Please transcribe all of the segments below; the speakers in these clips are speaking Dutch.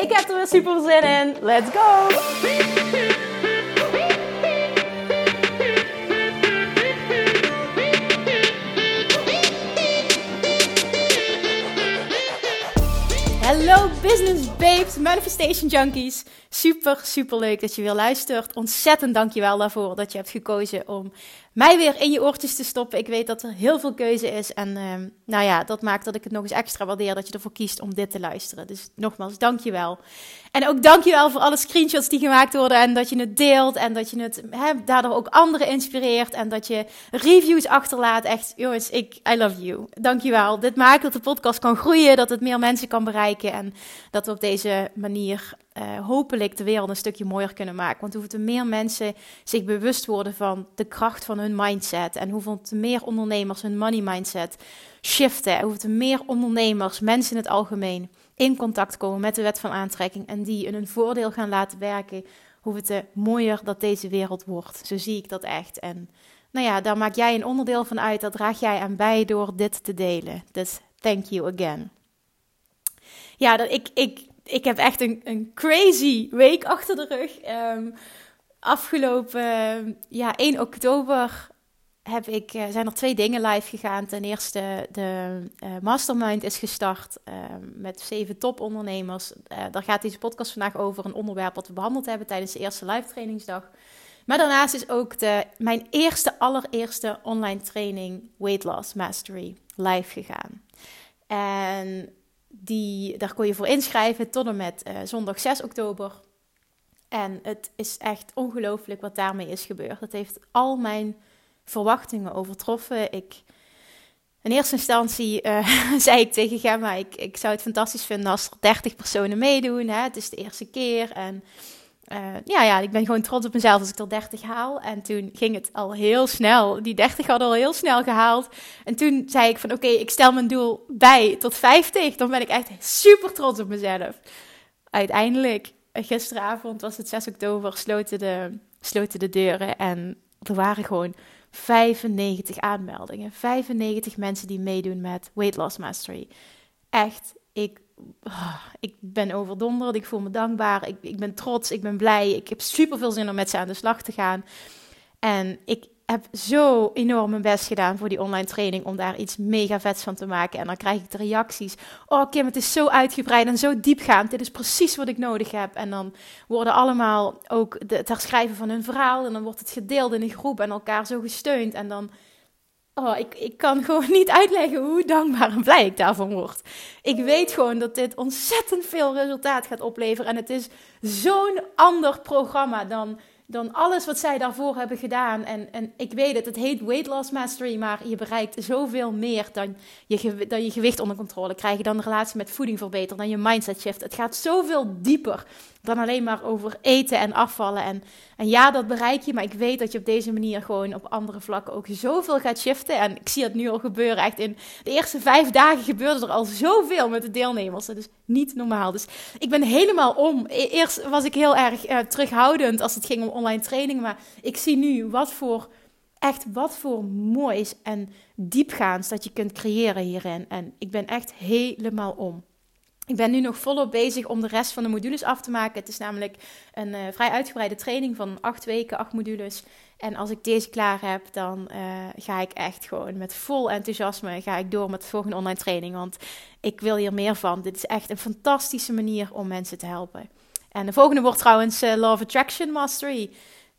Ik heb er weer super zin in. Let's go! Hallo business babes, manifestation junkies. Super, super leuk dat je weer luistert. Ontzettend dankjewel daarvoor dat je hebt gekozen om mij weer in je oortjes te stoppen. Ik weet dat er heel veel keuze is. En uh, nou ja, dat maakt dat ik het nog eens extra waardeer dat je ervoor kiest om dit te luisteren. Dus nogmaals, dankjewel. En ook dankjewel voor alle screenshots die gemaakt worden. En dat je het deelt. En dat je het hè, daardoor ook anderen inspireert. En dat je reviews achterlaat. Echt, jongens, ik, I love you. Dankjewel. Dit maakt dat de podcast kan groeien. Dat het meer mensen kan bereiken. En dat we op deze manier uh, hopelijk de wereld een stukje mooier kunnen maken. Want hoeveel te meer mensen zich bewust worden van de kracht van hun mindset. En hoeveel te meer ondernemers hun money mindset shiften. Hoeveel te meer ondernemers, mensen in het algemeen, in contact komen met de wet van aantrekking. En die in hun voordeel gaan laten werken. Hoeveel te mooier dat deze wereld wordt. Zo zie ik dat echt. En nou ja, daar maak jij een onderdeel van uit. Daar draag jij aan bij door dit te delen. Dus thank you again. Ja, dat, ik, ik ik heb echt een, een crazy week achter de rug. Um, afgelopen ja, 1 oktober heb ik, uh, zijn er twee dingen live gegaan. Ten eerste, de uh, mastermind is gestart uh, met zeven topondernemers. Uh, daar gaat deze podcast vandaag over. Een onderwerp wat we behandeld hebben tijdens de eerste live trainingsdag. Maar daarnaast is ook de, mijn eerste, allereerste online training Weight Loss Mastery live gegaan. En die, daar kon je voor inschrijven tot en met uh, zondag 6 oktober. En het is echt ongelooflijk wat daarmee is gebeurd. Het heeft al mijn verwachtingen overtroffen. Ik, in eerste instantie uh, zei ik tegen Gemma, ik, ik zou het fantastisch vinden als er 30 personen meedoen. Hè? Het is de eerste keer en uh, ja, ja, ik ben gewoon trots op mezelf als ik er 30 haal. En toen ging het al heel snel. Die 30 hadden al heel snel gehaald. En toen zei ik van oké, ik stel mijn doel bij tot 50. Dan ben ik echt super trots op mezelf. Uiteindelijk, gisteravond was het 6 oktober, sloten de, sloten de deuren. En er waren gewoon 95 aanmeldingen. 95 mensen die meedoen met Weight Loss Mastery. Echt, ik Ah, ik ben overdonderd, ik voel me dankbaar, ik, ik ben trots, ik ben blij. Ik heb super veel zin om met ze aan de slag te gaan. En ik heb zo enorm mijn best gedaan voor die online training om daar iets mega vets van te maken. En dan krijg ik de reacties. Oh Kim, het is zo uitgebreid en zo diepgaand. Dit is precies wat ik nodig heb. En dan worden allemaal ook het herschrijven van hun verhaal. En dan wordt het gedeeld in een groep en elkaar zo gesteund. En dan Oh, ik, ik kan gewoon niet uitleggen hoe dankbaar en blij ik daarvan word. Ik weet gewoon dat dit ontzettend veel resultaat gaat opleveren. En het is zo'n ander programma dan dan alles wat zij daarvoor hebben gedaan. En, en ik weet het, het heet Weight Loss Mastery, maar je bereikt zoveel meer dan je, dan je gewicht onder controle krijgen, dan de relatie met voeding verbeteren, dan je mindset shift. Het gaat zoveel dieper dan alleen maar over eten en afvallen. En, en ja, dat bereik je, maar ik weet dat je op deze manier gewoon op andere vlakken ook zoveel gaat shiften. En ik zie het nu al gebeuren. Echt in de eerste vijf dagen gebeurde er al zoveel met de deelnemers. Dat is niet normaal. Dus ik ben helemaal om. E-, eerst was ik heel erg uh, terughoudend als het ging om online training. Maar ik zie nu wat voor, echt wat voor moois en diepgaans dat je kunt creëren hierin. En ik ben echt helemaal om. Ik ben nu nog volop bezig om de rest van de modules af te maken. Het is namelijk een uh, vrij uitgebreide training van acht weken, acht modules. En als ik deze klaar heb, dan uh, ga ik echt gewoon met vol enthousiasme ga ik door met de volgende online training. Want ik wil hier meer van. Dit is echt een fantastische manier om mensen te helpen. En de volgende wordt trouwens uh, Law of Attraction Mastery.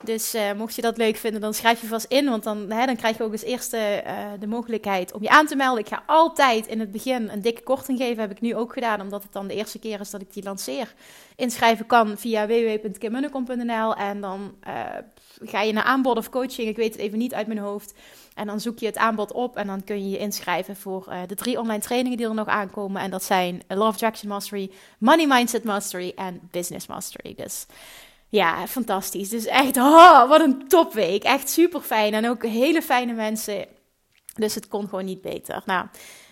Dus uh, mocht je dat leuk vinden, dan schrijf je vast in. Want dan, hè, dan krijg je ook als eerste uh, de mogelijkheid om je aan te melden. Ik ga altijd in het begin een dikke korting geven. Heb ik nu ook gedaan, omdat het dan de eerste keer is dat ik die lanceer. Inschrijven kan via www.kimmunnekom.nl. En dan uh, ga je naar aanbod of coaching. Ik weet het even niet uit mijn hoofd. En dan zoek je het aanbod op en dan kun je je inschrijven voor de drie online trainingen die er nog aankomen. En dat zijn Love Attraction Mastery, Money Mindset Mastery en Business Mastery. Dus ja, fantastisch. Dus echt, oh, wat een topweek. Echt super fijn. En ook hele fijne mensen. Dus het kon gewoon niet beter. Nou,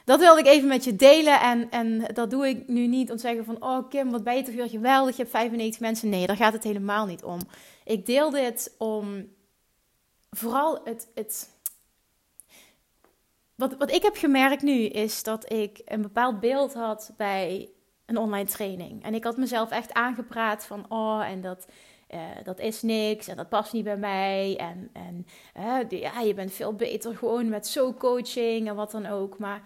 dat wilde ik even met je delen. En, en dat doe ik nu niet om te zeggen van... Oh Kim, wat ben je toch weer geweldig. Je hebt 95 mensen. Nee, daar gaat het helemaal niet om. Ik deel dit om... Vooral het... het wat, wat ik heb gemerkt nu is dat ik een bepaald beeld had bij een online training. En ik had mezelf echt aangepraat van, oh, en dat, uh, dat is niks en dat past niet bij mij. En, en uh, ja, je bent veel beter gewoon met zo coaching en wat dan ook. Maar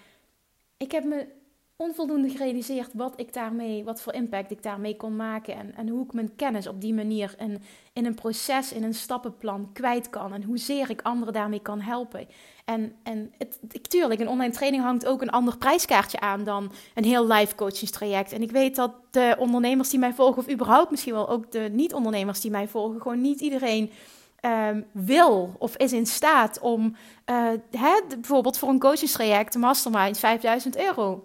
ik heb me onvoldoende gerealiseerd wat ik daarmee, wat voor impact ik daarmee kon maken. En, en hoe ik mijn kennis op die manier in, in een proces, in een stappenplan kwijt kan. En hoezeer ik anderen daarmee kan helpen. En, en het, tuurlijk, een online training hangt ook een ander prijskaartje aan dan een heel live coachingstraject. En ik weet dat de ondernemers die mij volgen, of überhaupt misschien wel ook de niet-ondernemers die mij volgen, gewoon niet iedereen um, wil of is in staat om hè, bijvoorbeeld voor een coachingstraject, een mastermind, 5000 euro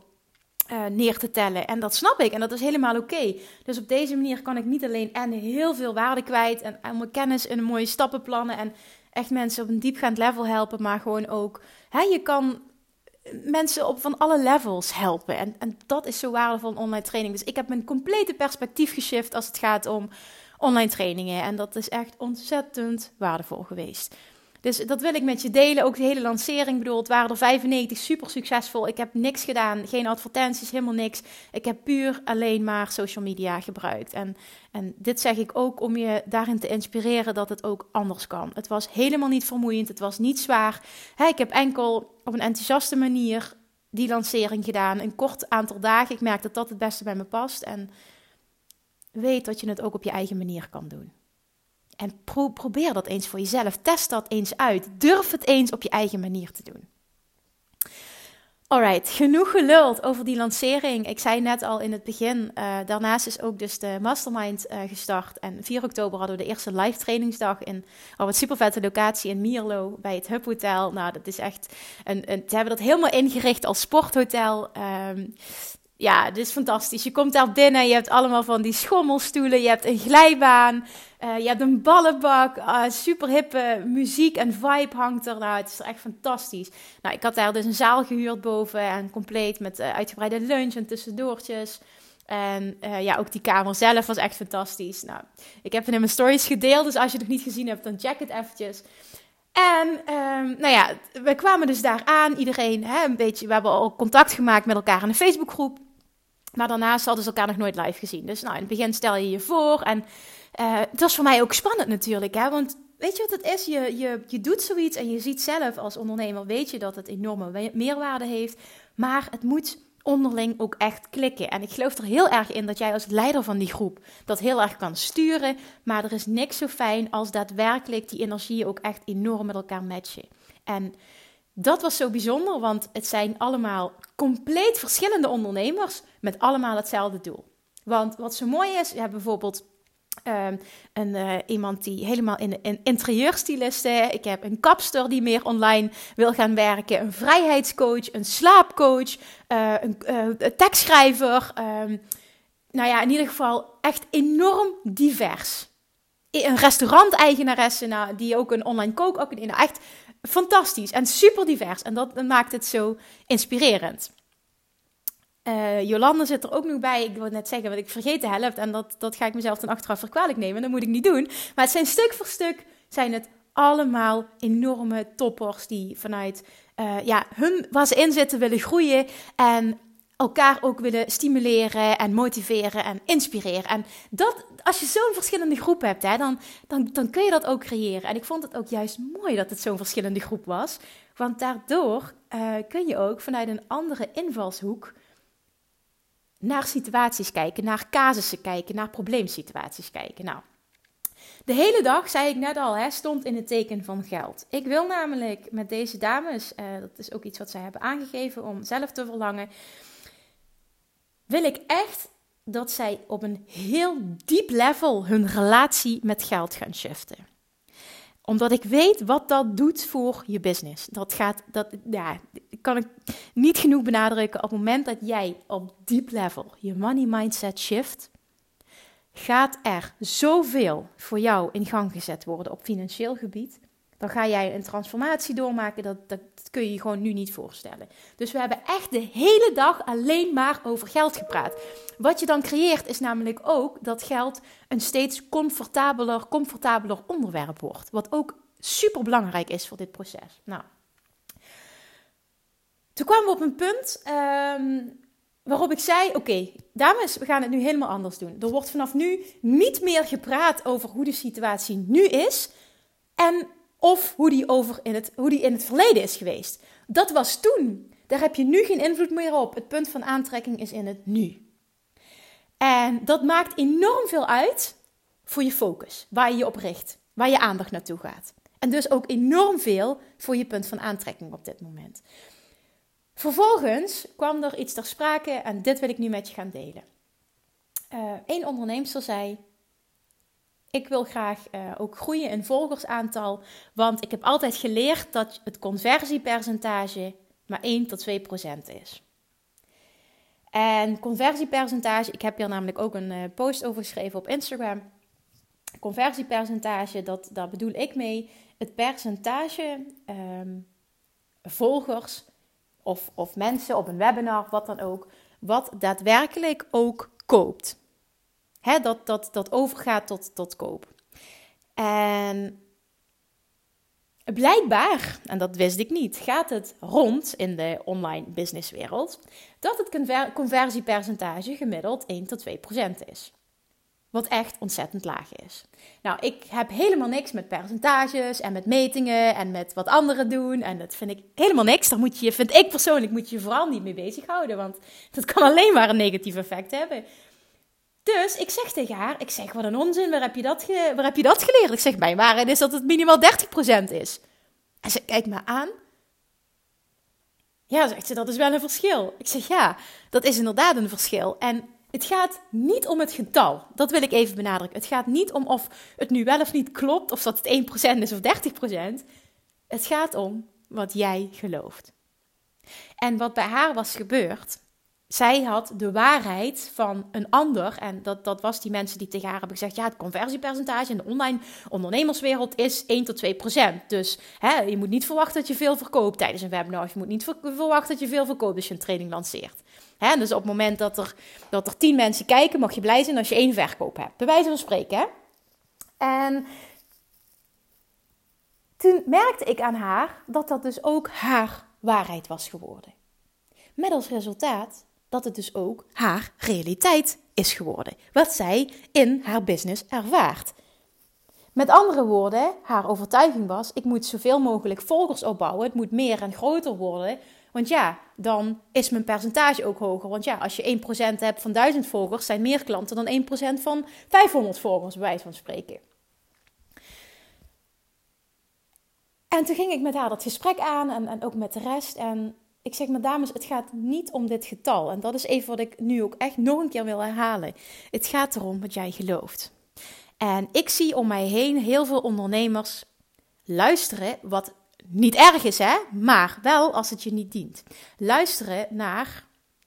uh, neer te tellen. En dat snap ik en dat is helemaal oké. Dus op deze manier kan ik niet alleen en heel veel waarde kwijt en, en mijn kennis in mooie stappenplannen en echt mensen op een diepgaand level helpen, maar gewoon ook, hè, je kan mensen op van alle levels helpen. En, en dat is zo waardevol in online training. Dus ik heb mijn complete perspectief geshift als het gaat om online trainingen. En dat is echt ontzettend waardevol geweest. Dus dat wil ik met je delen. Ook de hele lancering. Bedoel, het waren er 95, super succesvol. Ik heb niks gedaan, geen advertenties, helemaal niks. Ik heb puur alleen maar social media gebruikt. En, en dit zeg ik ook om je daarin te inspireren dat het ook anders kan. Het was helemaal niet vermoeiend, het was niet zwaar. ik heb enkel op een enthousiaste manier die lancering gedaan. Een kort aantal dagen. Ik merk dat dat het beste bij me past. En weet dat je het ook op je eigen manier kan doen. En probeer dat eens voor jezelf. Test dat eens uit. Durf het eens op je eigen manier te doen. Alright, genoeg geluld over die lancering. Ik zei net al in het begin, uh, daarnaast is ook dus de mastermind uh, gestart. En 4 oktober hadden we de eerste live trainingsdag in oh, wat super vette locatie in Mierlo bij het Hub Hotel. Nou, dat is echt, een, een, ze hebben dat helemaal ingericht als sporthotel. Um, ja, het is fantastisch. Je komt daar binnen, je hebt allemaal van die schommelstoelen, je hebt een glijbaan, uh, je hebt een ballenbak, uh, super hippe muziek en vibe hangt er. Nou, het is echt fantastisch. Nou, ik had daar dus een zaal gehuurd boven en compleet met uh, uitgebreide lunch en tussendoortjes. En ja, ook die kamer zelf was echt fantastisch. Nou, ik heb het in mijn stories gedeeld, dus als je het nog niet gezien hebt, dan check het eventjes. En um, nou ja, we kwamen dus daar aan. Iedereen, hè, een beetje, we hebben al contact gemaakt met elkaar in een Facebookgroep. Maar daarnaast hadden ze elkaar nog nooit live gezien. Dus nou, in het begin stel je je voor. En uh, het was voor mij ook spannend natuurlijk. Hè? Want weet je wat het is? Je, je, je doet zoiets en je ziet zelf als ondernemer, weet je dat het enorme meerwaarde heeft. Maar het moet onderling ook echt klikken. En ik geloof er heel erg in dat jij als leider van die groep dat heel erg kan sturen. Maar er is niks zo fijn als daadwerkelijk die energie ook echt enorm met elkaar matchen. En dat was zo bijzonder, want het zijn allemaal compleet verschillende ondernemers met allemaal hetzelfde doel. Want wat zo mooi is, je hebt bijvoorbeeld uh, een, uh, iemand die helemaal in, in interieurstyliste. Ik heb een kapster die meer online wil gaan werken. Een vrijheidscoach, een slaapcoach, uh, een tekstschrijver. Ehm, nou ja, in ieder geval echt enorm divers. Een restauranteigenaresse nou, die ook een online kookacademie. Nou, echt fantastisch en super divers. En dat maakt het zo inspirerend. Uh, Jolande zit er ook nog bij. Ik wil net zeggen, wat ik vergeet de helft. En dat, dat ga ik mezelf dan achteraf verkwalijk nemen. Dat moet ik niet doen. Maar het zijn stuk voor stuk zijn het allemaal enorme toppers die vanuit uh, ja, hun, waar ze in zitten willen groeien. En elkaar ook willen stimuleren en motiveren en inspireren. En dat, als je zo'n verschillende groep hebt, hè, dan, dan, dan kun je dat ook creëren. En ik vond het ook juist mooi dat het zo'n verschillende groep was. Want daardoor uh, kun je ook vanuit een andere invalshoek naar situaties kijken, naar casussen kijken, naar probleemsituaties kijken. Nou, De hele dag, zei ik net al, hè, stond in het teken van geld. Ik wil namelijk met deze dames, uh, dat is ook iets wat zij hebben aangegeven om zelf te verlangen, wil ik echt dat zij op een heel diep level hun relatie met geld gaan shiften omdat ik weet wat dat doet voor je business. Dat gaat, dat, ja, kan ik niet genoeg benadrukken. Op het moment dat jij op diep level je money mindset shift, gaat er zoveel voor jou in gang gezet worden op financieel gebied. Dan ga jij een transformatie doormaken, dat, dat, kun je je gewoon nu niet voorstellen. Dus we hebben echt de hele dag alleen maar over geld gepraat. Wat je dan creëert is namelijk ook dat geld een steeds comfortabeler, comfortabeler onderwerp wordt. Wat ook super belangrijk is voor dit proces. Nou, toen kwamen we op een punt ehm, waarop ik zei: Oké, dames, we gaan het nu helemaal anders doen. Er wordt vanaf nu niet meer gepraat over hoe de situatie nu is. En of hoe die, over in het, hoe die in het verleden is geweest. Dat was toen. Daar heb je nu geen invloed meer op. Het punt van aantrekking is in het nu. En dat maakt enorm veel uit voor je focus, waar je je op richt, waar je aandacht naartoe gaat. En dus ook enorm veel voor je punt van aantrekking op dit moment. Vervolgens kwam er iets ter sprake en dit wil ik nu met je gaan delen. Eén uh, onderneemster zei: ik wil graag uh, ook groeien in volgersaantal, want ik heb altijd geleerd dat het conversiepercentage maar 1 tot 2 procent is. En conversiepercentage, ik heb hier namelijk ook een uh, post over geschreven op Instagram. Conversiepercentage, dat, daar bedoel ik mee het percentage um, volgers of, of mensen op een webinar, wat dan ook, wat daadwerkelijk ook koopt. Dat, dat, dat overgaat tot, tot koop. En blijkbaar, en dat wist ik niet, gaat het rond in de online businesswereld dat het conversiepercentage gemiddeld 1 tot 2 procent is. Wat echt ontzettend laag is. Nou, ik heb helemaal niks met percentages en met metingen en met wat anderen doen. En dat vind ik helemaal niks. Daar moet je, vind ik persoonlijk, moet je je vooral niet mee bezighouden. Want dat kan alleen maar een negatief effect hebben. Dus ik zeg tegen haar, ik zeg, wat een onzin, waar heb je dat, waar heb je dat geleerd? Ik zeg, mijn waarheid is dat het minimaal 30% is. En ze kijkt me aan. Ja, zegt ze, dat is wel een verschil. Ik zeg, ja, dat is inderdaad een verschil. En het gaat niet om het getal. Dat wil ik even benadrukken. Het gaat niet om of het nu wel of niet klopt, of dat het 1% is of 30%. Het gaat om wat jij gelooft. En wat bij haar was gebeurd, zij had de waarheid van een ander. En dat, dat was die mensen die tegen haar hebben gezegd: ja, het conversiepercentage in de online ondernemerswereld is 1 tot 2 procent. Dus hè, je moet niet verwachten dat je veel verkoopt tijdens een webinar. Of je moet niet verwachten dat je veel verkoopt als je een training lanceert. Hè, dus op het moment dat er, dat er 10 mensen kijken, mag je blij zijn als je één verkoop hebt. Bij wijze van spreken. Hè? En toen merkte ik aan haar dat dat dus ook haar waarheid was geworden. Met als resultaat dat het dus ook haar realiteit is geworden. Wat zij in haar business ervaart. Met andere woorden, haar overtuiging was: ik moet zoveel mogelijk volgers opbouwen. Het moet meer en groter worden. Want ja, dan is mijn percentage ook hoger. Want ja, als je 1% hebt van 1000 volgers, zijn meer klanten dan 1% van 500 volgers, bij wijze van spreken. En toen ging ik met haar dat gesprek aan en, en ook met de rest. En ik zeg maar dames, het gaat niet om dit getal. En dat is even wat ik nu ook echt nog een keer wil herhalen. Het gaat erom wat jij gelooft. En ik zie om mij heen heel veel ondernemers luisteren, wat niet erg is hè, maar wel als het je niet dient. Luisteren naar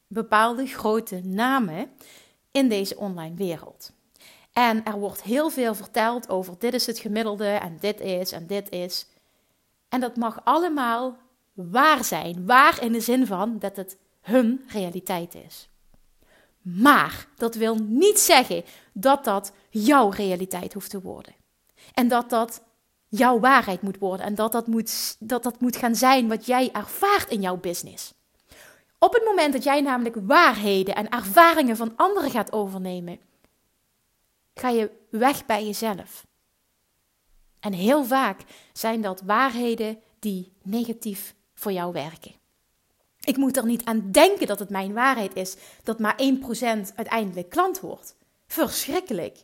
bepaalde grote namen in deze online wereld. En er wordt heel veel verteld over dit is het gemiddelde en dit is en dit is. En dat mag allemaal waar zijn. Waar in de zin van dat het hun realiteit is. Maar dat wil niet zeggen dat dat jouw realiteit hoeft te worden. En dat dat jouw waarheid moet worden. En dat dat moet, dat dat moet gaan zijn wat jij ervaart in jouw business. Op het moment dat jij namelijk waarheden en ervaringen van anderen gaat overnemen, ga je weg bij jezelf. En heel vaak zijn dat waarheden die negatief voor jou werken. Ik moet er niet aan denken dat het mijn waarheid is dat maar 1% uiteindelijk klant wordt. Verschrikkelijk.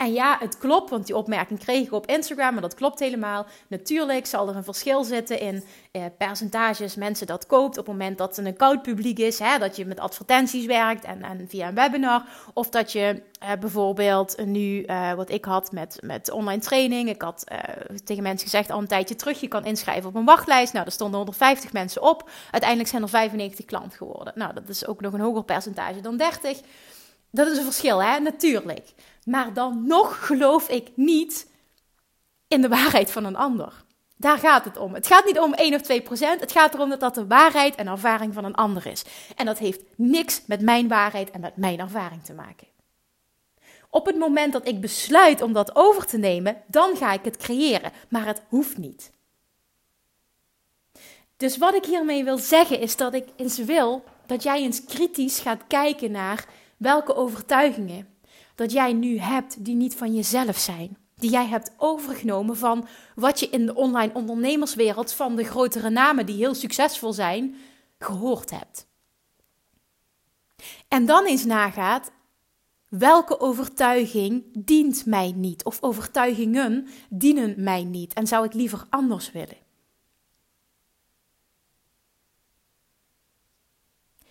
En ja, het klopt, want die opmerking kreeg ik op Instagram, maar dat klopt helemaal. Natuurlijk zal er een verschil zitten in eh, percentages mensen dat koopt op het moment dat het een koud publiek is. Hè, dat je met advertenties werkt en, en via een webinar. Of dat je eh, bijvoorbeeld nu, uh, wat ik had met, met online training. Ik had uh, tegen mensen gezegd al een tijdje terug, je kan inschrijven op een wachtlijst. Nou, er stonden 150 mensen op. Uiteindelijk zijn er 95 klanten geworden. Nou, dat is ook nog een hoger percentage dan 30. Dat is een verschil, hè? Natuurlijk. Maar dan nog geloof ik niet in de waarheid van een ander. Daar gaat het om. Het gaat niet om 1 of 2 procent. Het gaat erom dat dat de waarheid en ervaring van een ander is. En dat heeft niks met mijn waarheid en met mijn ervaring te maken. Op het moment dat ik besluit om dat over te nemen, dan ga ik het creëren. Maar het hoeft niet. Dus wat ik hiermee wil zeggen is dat ik eens wil dat jij eens kritisch gaat kijken naar welke overtuigingen dat jij nu hebt die niet van jezelf zijn. Die jij hebt overgenomen van wat je in de online ondernemerswereld van de grotere namen die heel succesvol zijn, gehoord hebt. En dan eens nagaat, welke overtuiging dient mij niet? Of overtuigingen dienen mij niet en zou ik liever anders willen?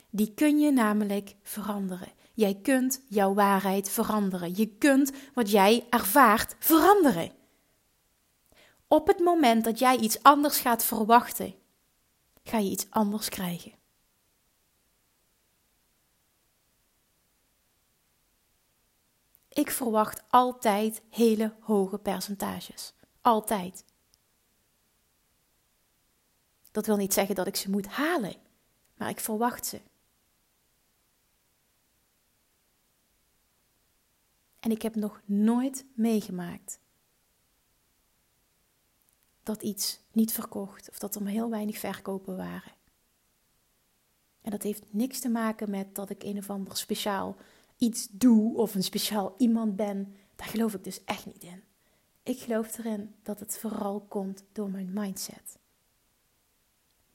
Die kun je namelijk veranderen. Jij kunt jouw waarheid veranderen. Je kunt wat jij ervaart veranderen. Op het moment dat jij iets anders gaat verwachten, ga je iets anders krijgen. Ik verwacht altijd hele hoge percentages. Altijd. Dat wil niet zeggen dat ik ze moet halen, maar ik verwacht ze. En ik heb nog nooit meegemaakt dat iets niet verkocht of dat er maar heel weinig verkopen waren. En dat heeft niks te maken met dat ik een of ander speciaal iets doe of een speciaal iemand ben. Daar geloof ik dus echt niet in. Ik geloof erin dat het vooral komt door mijn mindset.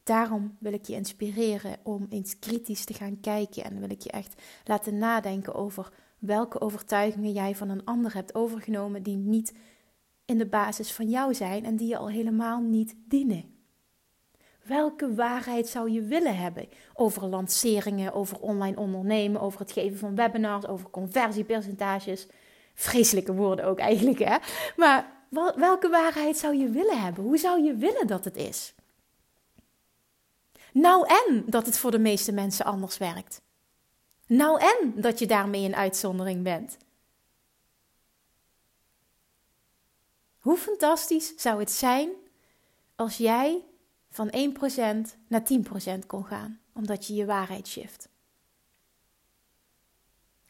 Daarom wil ik je inspireren om eens kritisch te gaan kijken en wil ik je echt laten nadenken over welke overtuigingen jij van een ander hebt overgenomen die niet in de basis van jou zijn en die je al helemaal niet dienen. Welke waarheid zou je willen hebben over lanceringen, over online ondernemen, over het geven van webinars, over conversiepercentages? Vreselijke woorden ook eigenlijk, hè? Maar welke waarheid zou je willen hebben? Hoe zou je willen dat het is? Nou en dat het voor de meeste mensen anders werkt. Nou en dat je daarmee een uitzondering bent. Hoe fantastisch zou het zijn als jij van 1% naar 10% kon gaan, omdat je je waarheid shift?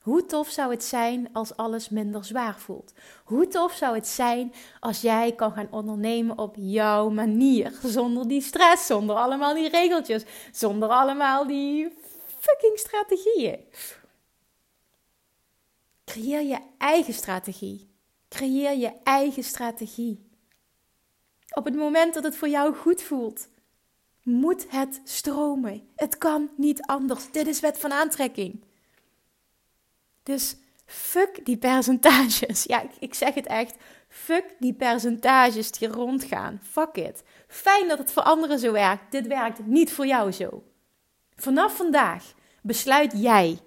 Hoe tof zou het zijn als alles minder zwaar voelt? Hoe tof zou het zijn als jij kan gaan ondernemen op jouw manier, zonder die stress, zonder allemaal die regeltjes, zonder allemaal die fucking strategieën. Creëer je eigen strategie. Creëer je eigen strategie. Op het moment dat het voor jou goed voelt, moet het stromen. Het kan niet anders. Dit is wet van aantrekking. Dus fuck die percentages. Ja, ik, zeg het echt. Fuck die percentages die rondgaan. Fuck it. Fijn dat het voor anderen zo werkt. Dit werkt niet voor jou zo. Vanaf vandaag besluit jij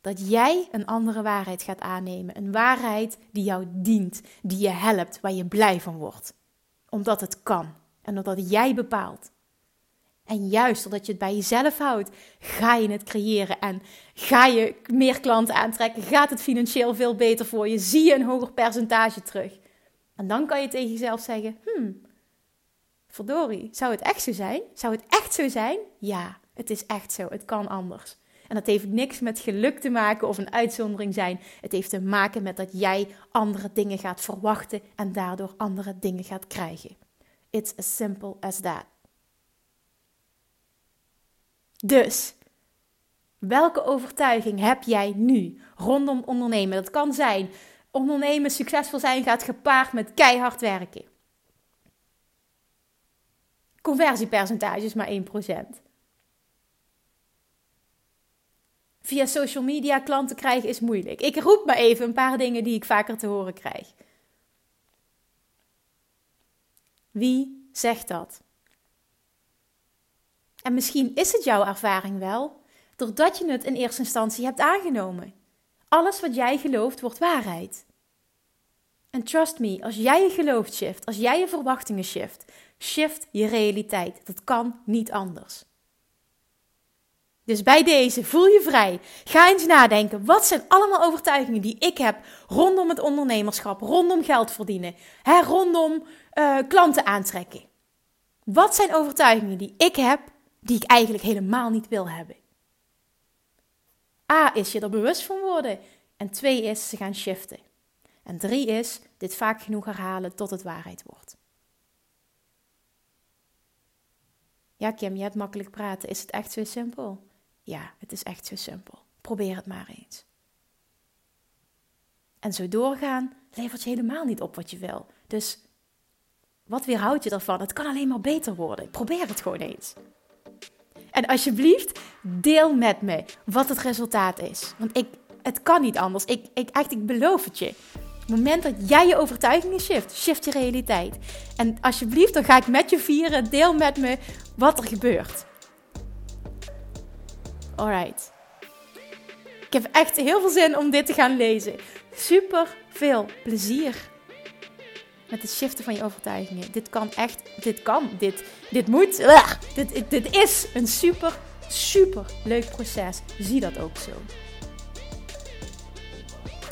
dat jij een andere waarheid gaat aannemen. Een waarheid die jou dient, die je helpt, waar je blij van wordt. Omdat het kan en omdat jij bepaalt. En juist omdat je het bij jezelf houdt, ga je het creëren en ga je meer klanten aantrekken. Gaat het financieel veel beter voor je? Zie je een hoger percentage terug? En dan kan je tegen jezelf zeggen: Hmm, verdorie, zou het echt zo zijn? Zou het echt zo zijn? Ja, het is echt zo. Het kan anders. En dat heeft niks met geluk te maken of een uitzondering zijn. Het heeft te maken met dat jij andere dingen gaat verwachten en daardoor andere dingen gaat krijgen. It's as simple as that. Dus, welke overtuiging heb jij nu rondom ondernemen? Dat kan zijn, ondernemen, succesvol zijn gaat gepaard met keihard werken. Conversiepercentage is maar 1%. Via social media klanten krijgen is moeilijk. Ik roep maar even een paar dingen die ik vaker te horen krijg. Wie zegt dat? En misschien is het jouw ervaring wel, doordat je het in eerste instantie hebt aangenomen. Alles wat jij gelooft wordt waarheid. En trust me, als jij je geloof shift, als jij je verwachtingen shift, shift je realiteit. Dat kan niet anders. Dus bij deze, voel je vrij. Ga eens nadenken. Wat zijn allemaal overtuigingen die ik heb rondom het ondernemerschap, rondom geld verdienen, hè, rondom uh, klanten aantrekken? Wat zijn overtuigingen die ik heb die ik eigenlijk helemaal niet wil hebben? A is je er bewust van worden. En twee is ze gaan shiften. En drie is dit vaak genoeg herhalen tot het waarheid wordt. Ja, Kim, je hebt makkelijk praten. Is het echt zo simpel? Ja, het is echt zo simpel. Probeer het maar eens. En zo doorgaan levert je helemaal niet op wat je wil. Dus wat weerhoudt je ervan? Het kan alleen maar beter worden. Probeer het gewoon eens. En alsjeblieft, deel met me wat het resultaat is. Want ik, het kan niet anders. Ik, ik, echt, ik beloof het je. Het moment dat jij je overtuigingen shift, shift je realiteit. En alsjeblieft, dan ga ik met je vieren. Deel met me wat er gebeurt. Alright. Ik heb echt heel veel zin om dit te gaan lezen. Super veel plezier met het shiften van je overtuigingen. Dit kan echt, dit kan, dit, dit moet, dit, dit is een super, super leuk proces. Zie dat ook zo.